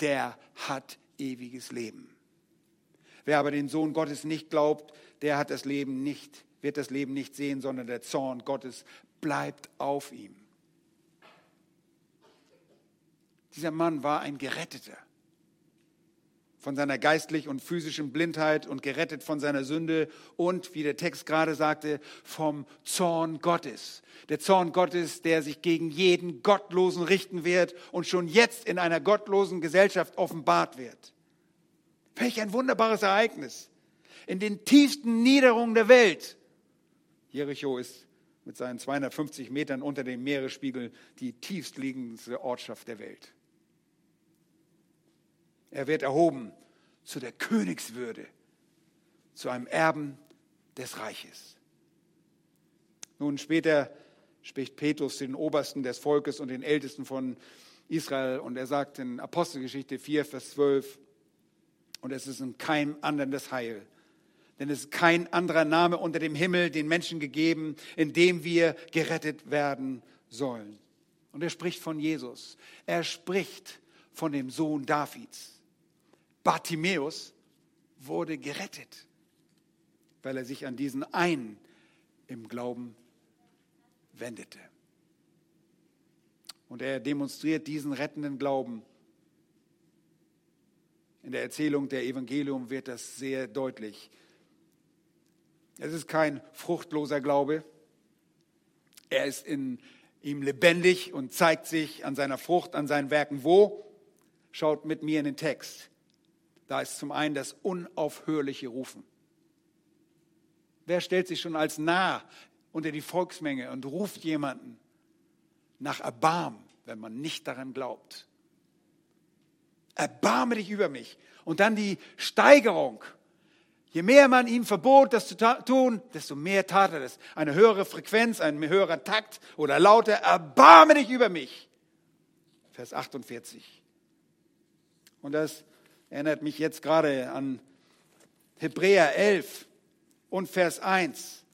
der hat ewiges Leben. Wer aber den Sohn Gottes nicht glaubt, der hat das Leben nicht, wird das Leben nicht sehen, sondern der Zorn Gottes bleibt auf ihm. Dieser Mann war ein Geretteter von seiner geistlich und physischen Blindheit und gerettet von seiner Sünde und, wie der Text gerade sagte, vom Zorn Gottes. Der Zorn Gottes, der sich gegen jeden Gottlosen richten wird und schon jetzt in einer gottlosen Gesellschaft offenbart wird. Welch ein wunderbares Ereignis. In den tiefsten Niederungen der Welt. Jericho ist mit seinen 250 Metern unter dem Meeresspiegel die tiefstliegendste Ortschaft der Welt. Er wird erhoben zu der Königswürde, zu einem Erben des Reiches. Nun später spricht Petrus den Obersten des Volkes und den Ältesten von Israel und er sagt in Apostelgeschichte 4, Vers 12, und es ist in keinem anderen das Heil. Denn es ist kein anderer Name unter dem Himmel den Menschen gegeben, in dem wir gerettet werden sollen. Und er spricht von Jesus. Er spricht von dem Sohn Davids. Bartimäus wurde gerettet, weil er sich an diesen einen im Glauben wendete. Und er demonstriert diesen rettenden Glauben. In der Erzählung der Evangelium wird das sehr deutlich. Es ist kein fruchtloser Glaube. Er ist in ihm lebendig und zeigt sich an seiner Frucht, an seinen Werken. Wo? Schaut mit mir in den Text. Da ist zum einen das unaufhörliche Rufen. Wer stellt sich schon als nah unter die Volksmenge und ruft jemanden nach Erbarm, wenn man nicht daran glaubt? Erbarme dich über mich. Und dann die Steigerung. Je mehr man ihm verbot, das zu tun, desto mehr tat er das. Eine höhere Frequenz, ein höherer Takt oder lauter, erbarme dich über mich. Vers 48. Und das erinnert mich jetzt gerade an Hebräer 11 und Vers 1,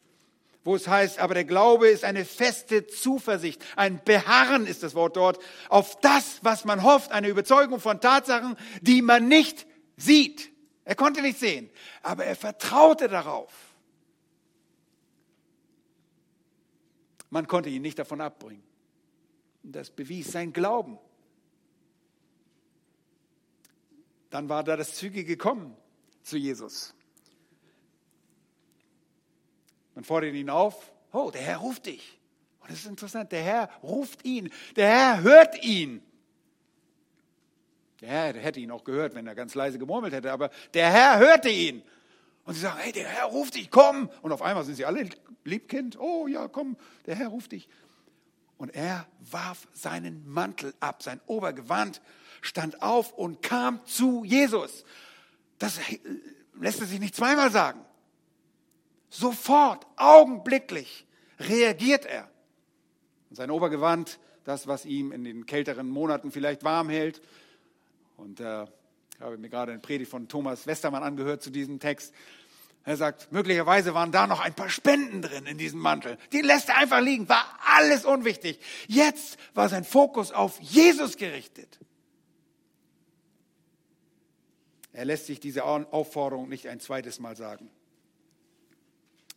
wo es heißt, aber der Glaube ist eine feste Zuversicht, ein Beharren ist das Wort dort, auf das, was man hofft, eine Überzeugung von Tatsachen, die man nicht sieht. Er konnte nicht sehen, aber er vertraute darauf. Man konnte ihn nicht davon abbringen. Das bewies sein Glauben. Dann war da das Zügige Kommen zu Jesus. Man fordert ihn auf, oh, der Herr ruft dich. Und das ist interessant, der Herr ruft ihn, der Herr hört ihn. Der Herr hätte ihn auch gehört, wenn er ganz leise gemurmelt hätte, aber der Herr hörte ihn. Und sie sagen, hey, der Herr ruft dich, komm. Und auf einmal sind sie alle Liebkind, oh ja, komm, der Herr ruft dich. Und er warf seinen Mantel ab, sein Obergewand, stand auf und kam zu Jesus. Das lässt er sich nicht zweimal sagen. Sofort, augenblicklich reagiert er. Und sein Obergewand, das, was ihm in den kälteren Monaten vielleicht warm hält. Und äh, ich habe mir gerade eine Predigt von Thomas Westermann angehört zu diesem Text. Er sagt, möglicherweise waren da noch ein paar Spenden drin in diesem Mantel. Die lässt er einfach liegen, war alles unwichtig. Jetzt war sein Fokus auf Jesus gerichtet. Er lässt sich diese Aufforderung nicht ein zweites Mal sagen.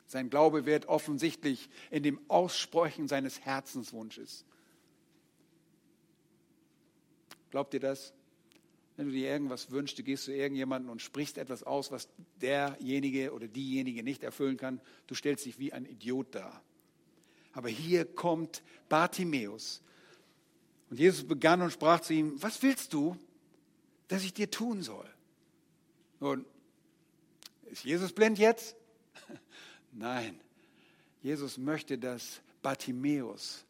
Sein Glaube wird offensichtlich in dem Aussprechen seines Herzenswunsches. Glaubt ihr das? Wenn du dir irgendwas wünschst, du gehst zu irgendjemandem und sprichst etwas aus, was derjenige oder diejenige nicht erfüllen kann, du stellst dich wie ein Idiot dar. Aber hier kommt Bartimäus. Und Jesus begann und sprach zu ihm, was willst du, dass ich dir tun soll? Nun, ist Jesus blind jetzt? Nein, Jesus möchte, dass Bartimäus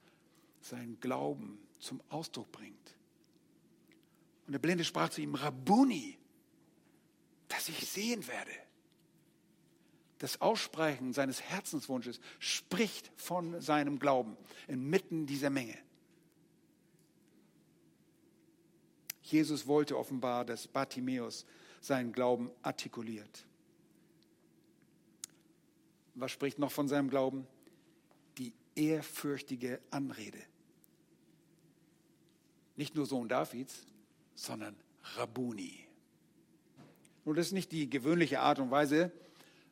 seinen Glauben zum Ausdruck bringt. Und der Blinde sprach zu ihm, Rabuni, dass ich sehen werde. Das Aussprechen seines Herzenswunsches spricht von seinem Glauben inmitten dieser Menge. Jesus wollte offenbar, dass Bartimäus seinen Glauben artikuliert. Was spricht noch von seinem Glauben? Die ehrfürchtige Anrede. Nicht nur Sohn Davids, sondern Rabuni. Nun, das ist nicht die gewöhnliche Art und Weise.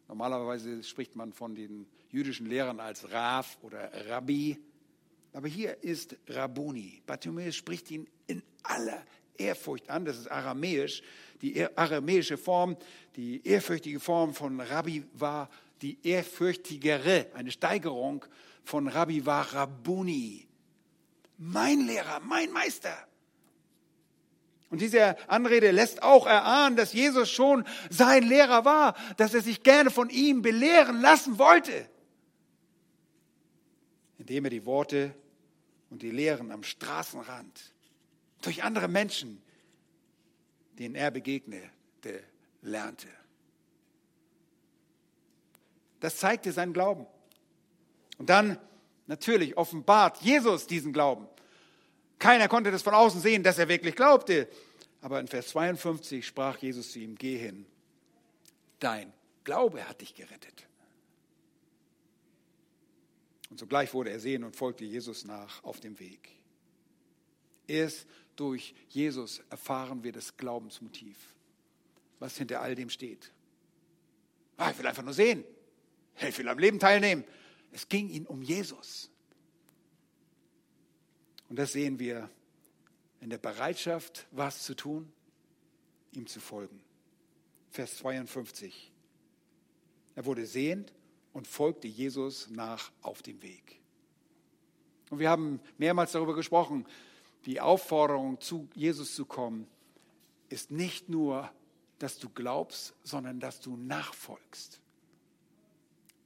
Normalerweise spricht man von den jüdischen Lehrern als Raf oder Rabbi. Aber hier ist Rabuni. Bartimäus spricht ihn in aller Ehrfurcht an. Das ist aramäisch. Die aramäische Form, die ehrfürchtige Form von Rabbi war die ehrfürchtigere, eine Steigerung von Rabbi war Rabuni. Mein Lehrer, mein Meister. Und diese Anrede lässt auch erahnen, dass Jesus schon sein Lehrer war, dass er sich gerne von ihm belehren lassen wollte, indem er die Worte und die Lehren am Straßenrand durch andere Menschen, denen er begegnete, lernte. Das zeigte seinen Glauben. Und dann natürlich offenbart Jesus diesen Glauben. Keiner konnte das von außen sehen, dass er wirklich glaubte. Aber in Vers 52 sprach Jesus zu ihm, geh hin, dein Glaube hat dich gerettet. Und sogleich wurde er sehen und folgte Jesus nach auf dem Weg. Erst durch Jesus erfahren wir das Glaubensmotiv, was hinter all dem steht. Ah, ich will einfach nur sehen. Ich will am Leben teilnehmen. Es ging ihm um Jesus. Und das sehen wir in der Bereitschaft, was zu tun, ihm zu folgen. Vers 52. Er wurde sehend und folgte Jesus nach auf dem Weg. Und wir haben mehrmals darüber gesprochen, die Aufforderung, zu Jesus zu kommen, ist nicht nur, dass du glaubst, sondern dass du nachfolgst.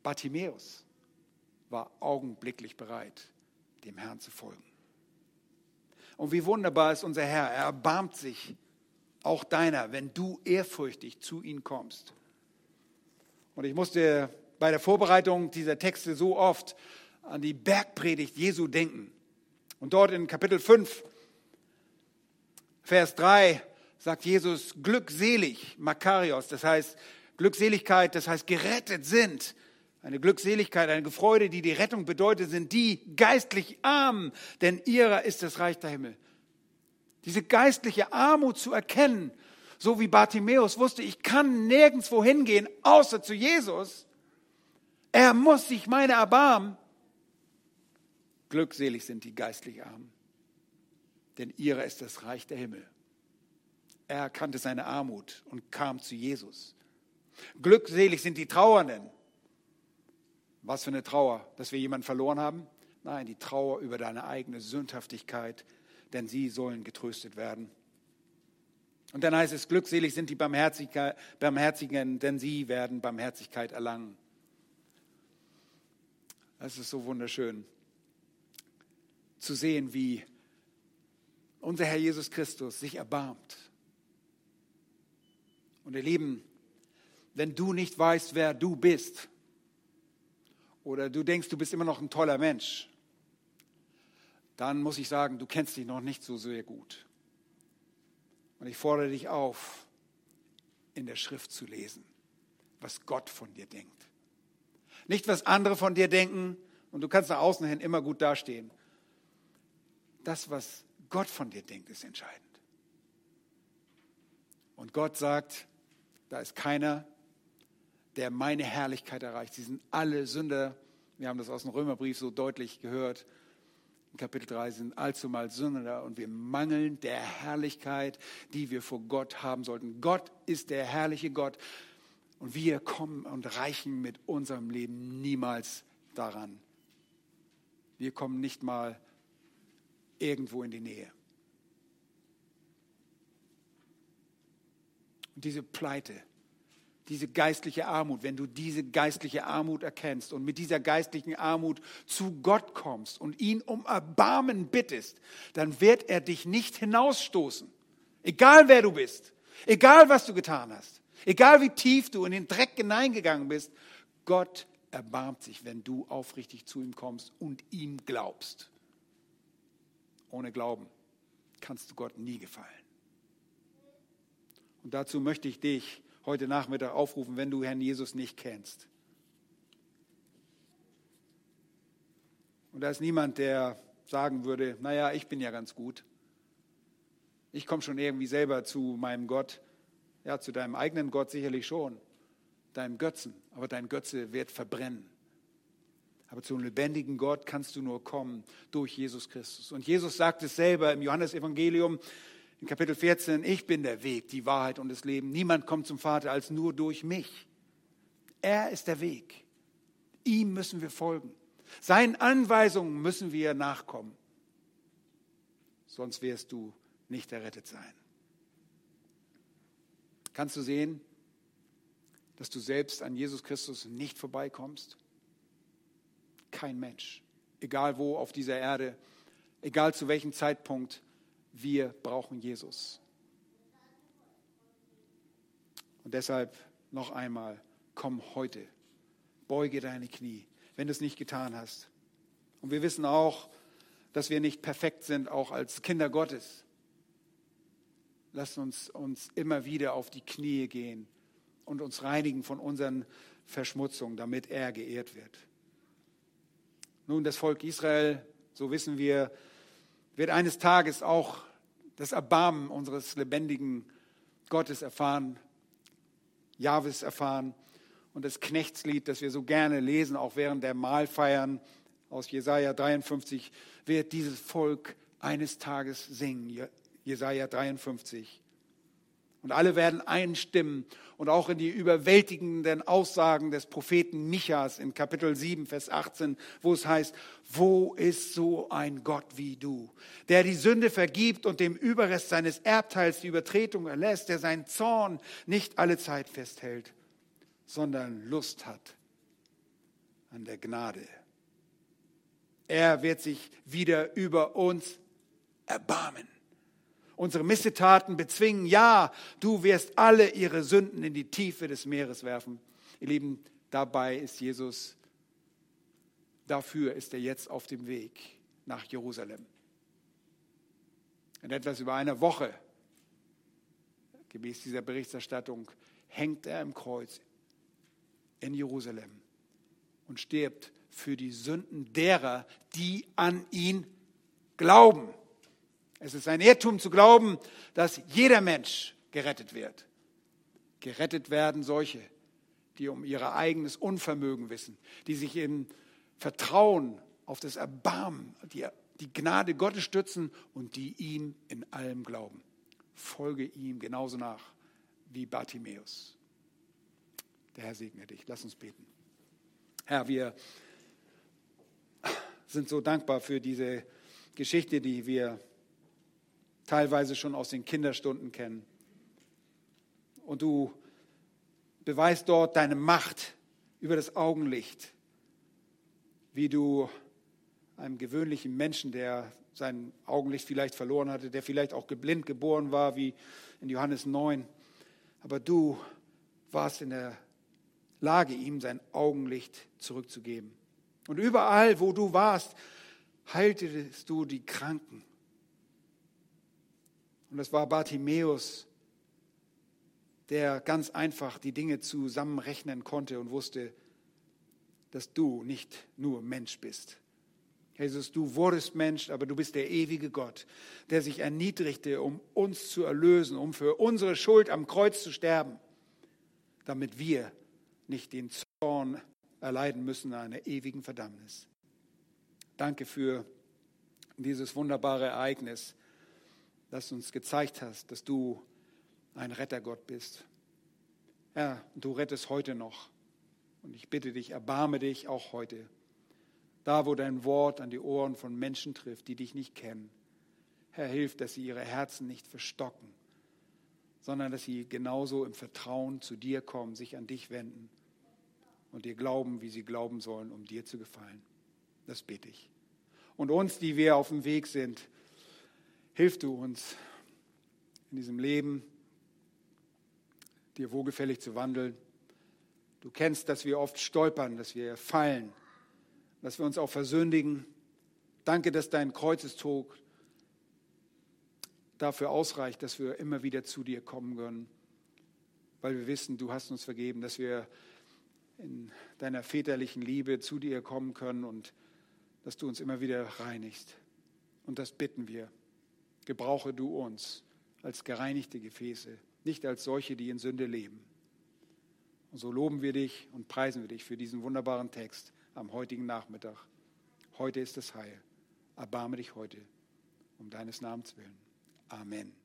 Bartimäus war augenblicklich bereit, dem Herrn zu folgen. Und wie wunderbar ist unser Herr. Er erbarmt sich auch deiner, wenn du ehrfürchtig zu ihm kommst. Und ich musste bei der Vorbereitung dieser Texte so oft an die Bergpredigt Jesu denken. Und dort in Kapitel 5, Vers 3 sagt Jesus, glückselig, Makarios, das heißt Glückseligkeit, das heißt gerettet sind. Eine Glückseligkeit, eine Freude, die die Rettung bedeutet, sind die geistlich arm, denn ihrer ist das Reich der Himmel. Diese geistliche Armut zu erkennen, so wie Bartimäus wusste, ich kann nirgendwo hingehen, außer zu Jesus. Er muss sich meine erbarmen. Glückselig sind die geistlich Armen, denn ihrer ist das Reich der Himmel. Er erkannte seine Armut und kam zu Jesus. Glückselig sind die Trauernden. Was für eine Trauer, dass wir jemanden verloren haben? Nein, die Trauer über deine eigene Sündhaftigkeit, denn sie sollen getröstet werden. Und dann heißt es, glückselig sind die Barmherzigen, denn sie werden Barmherzigkeit erlangen. Es ist so wunderschön zu sehen, wie unser Herr Jesus Christus sich erbarmt. Und ihr Lieben, wenn du nicht weißt, wer du bist, oder du denkst, du bist immer noch ein toller Mensch, dann muss ich sagen, du kennst dich noch nicht so sehr gut. Und ich fordere dich auf, in der Schrift zu lesen, was Gott von dir denkt. Nicht, was andere von dir denken, und du kannst nach außen hin immer gut dastehen. Das, was Gott von dir denkt, ist entscheidend. Und Gott sagt, da ist keiner, der meine Herrlichkeit erreicht. Sie sind alle Sünder. Wir haben das aus dem Römerbrief so deutlich gehört. In Kapitel 3 sind allzumal Sünder und wir mangeln der Herrlichkeit, die wir vor Gott haben sollten. Gott ist der herrliche Gott und wir kommen und reichen mit unserem Leben niemals daran. Wir kommen nicht mal irgendwo in die Nähe. Und diese Pleite, diese geistliche Armut, wenn du diese geistliche Armut erkennst und mit dieser geistlichen Armut zu Gott kommst und ihn um Erbarmen bittest, dann wird er dich nicht hinausstoßen. Egal wer du bist, egal was du getan hast, egal wie tief du in den Dreck hineingegangen bist, Gott erbarmt sich, wenn du aufrichtig zu ihm kommst und ihm glaubst. Ohne Glauben kannst du Gott nie gefallen. Und dazu möchte ich dich heute Nachmittag aufrufen, wenn du Herrn Jesus nicht kennst. Und da ist niemand, der sagen würde, naja, ich bin ja ganz gut. Ich komme schon irgendwie selber zu meinem Gott. Ja, zu deinem eigenen Gott sicherlich schon, deinem Götzen. Aber dein Götze wird verbrennen. Aber zum lebendigen Gott kannst du nur kommen durch Jesus Christus. Und Jesus sagt es selber im Johannesevangelium, in Kapitel 14, ich bin der Weg, die Wahrheit und das Leben. Niemand kommt zum Vater als nur durch mich. Er ist der Weg. Ihm müssen wir folgen. Seinen Anweisungen müssen wir nachkommen. Sonst wirst du nicht errettet sein. Kannst du sehen, dass du selbst an Jesus Christus nicht vorbeikommst? Kein Mensch, egal wo auf dieser Erde, egal zu welchem Zeitpunkt, wir brauchen Jesus. Und deshalb noch einmal, komm heute, beuge deine Knie, wenn du es nicht getan hast. Und wir wissen auch, dass wir nicht perfekt sind, auch als Kinder Gottes. Lass uns uns immer wieder auf die Knie gehen und uns reinigen von unseren Verschmutzungen, damit er geehrt wird. Nun, das Volk Israel, so wissen wir, wird eines Tages auch das Erbarmen unseres lebendigen Gottes erfahren, Jahwes erfahren und das Knechtslied, das wir so gerne lesen, auch während der Mahlfeiern aus Jesaja 53, wird dieses Volk eines Tages singen. Jesaja 53. Und alle werden einstimmen und auch in die überwältigenden Aussagen des Propheten Michas in Kapitel 7, Vers 18, wo es heißt, wo ist so ein Gott wie du, der die Sünde vergibt und dem Überrest seines Erbteils die Übertretung erlässt, der seinen Zorn nicht alle Zeit festhält, sondern Lust hat an der Gnade. Er wird sich wieder über uns erbarmen. Unsere Missetaten bezwingen, ja, du wirst alle ihre Sünden in die Tiefe des Meeres werfen. Ihr Lieben, dabei ist Jesus, dafür ist er jetzt auf dem Weg nach Jerusalem. In etwas über einer Woche, gemäß dieser Berichterstattung, hängt er im Kreuz in Jerusalem und stirbt für die Sünden derer, die an ihn glauben. Es ist ein Irrtum zu glauben, dass jeder Mensch gerettet wird. Gerettet werden solche, die um ihr eigenes Unvermögen wissen, die sich im Vertrauen auf das Erbarmen, die, die Gnade Gottes stützen und die ihm in allem glauben. Folge ihm genauso nach wie Bartimäus. Der Herr segne dich. Lass uns beten. Herr, wir sind so dankbar für diese Geschichte, die wir teilweise schon aus den Kinderstunden kennen. Und du beweist dort deine Macht über das Augenlicht, wie du einem gewöhnlichen Menschen, der sein Augenlicht vielleicht verloren hatte, der vielleicht auch blind geboren war, wie in Johannes 9, aber du warst in der Lage, ihm sein Augenlicht zurückzugeben. Und überall, wo du warst, heiltest du die Kranken. Und es war Bartimäus, der ganz einfach die Dinge zusammenrechnen konnte und wusste, dass du nicht nur Mensch bist. Jesus, du wurdest Mensch, aber du bist der ewige Gott, der sich erniedrigte, um uns zu erlösen, um für unsere Schuld am Kreuz zu sterben, damit wir nicht den Zorn erleiden müssen einer ewigen Verdammnis. Danke für dieses wunderbare Ereignis, das du uns gezeigt hast, dass du ein Rettergott bist. Ja, du rettest heute noch. Und ich bitte dich, erbarme dich auch heute. Da, wo dein Wort an die Ohren von Menschen trifft, die dich nicht kennen. Herr, hilf, dass sie ihre Herzen nicht verstocken, sondern dass sie genauso im Vertrauen zu dir kommen, sich an dich wenden und dir glauben, wie sie glauben sollen, um dir zu gefallen. Das bete ich. Und uns, die wir auf dem Weg sind, hilf du uns in diesem Leben, dir wohlgefällig zu wandeln. Du kennst, dass wir oft stolpern, dass wir fallen, dass wir uns auch versündigen. Danke, dass dein Kreuzestod dafür ausreicht, dass wir immer wieder zu dir kommen können, weil wir wissen, du hast uns vergeben, dass wir in deiner väterlichen Liebe zu dir kommen können und dass du uns immer wieder reinigst. Und das bitten wir. Gebrauche du uns als gereinigte Gefäße, nicht als solche, die in Sünde leben. Und so loben wir dich und preisen wir dich für diesen wunderbaren Text am heutigen Nachmittag. Heute ist das Heil. Erbarme dich heute um deines Namens willen. Amen.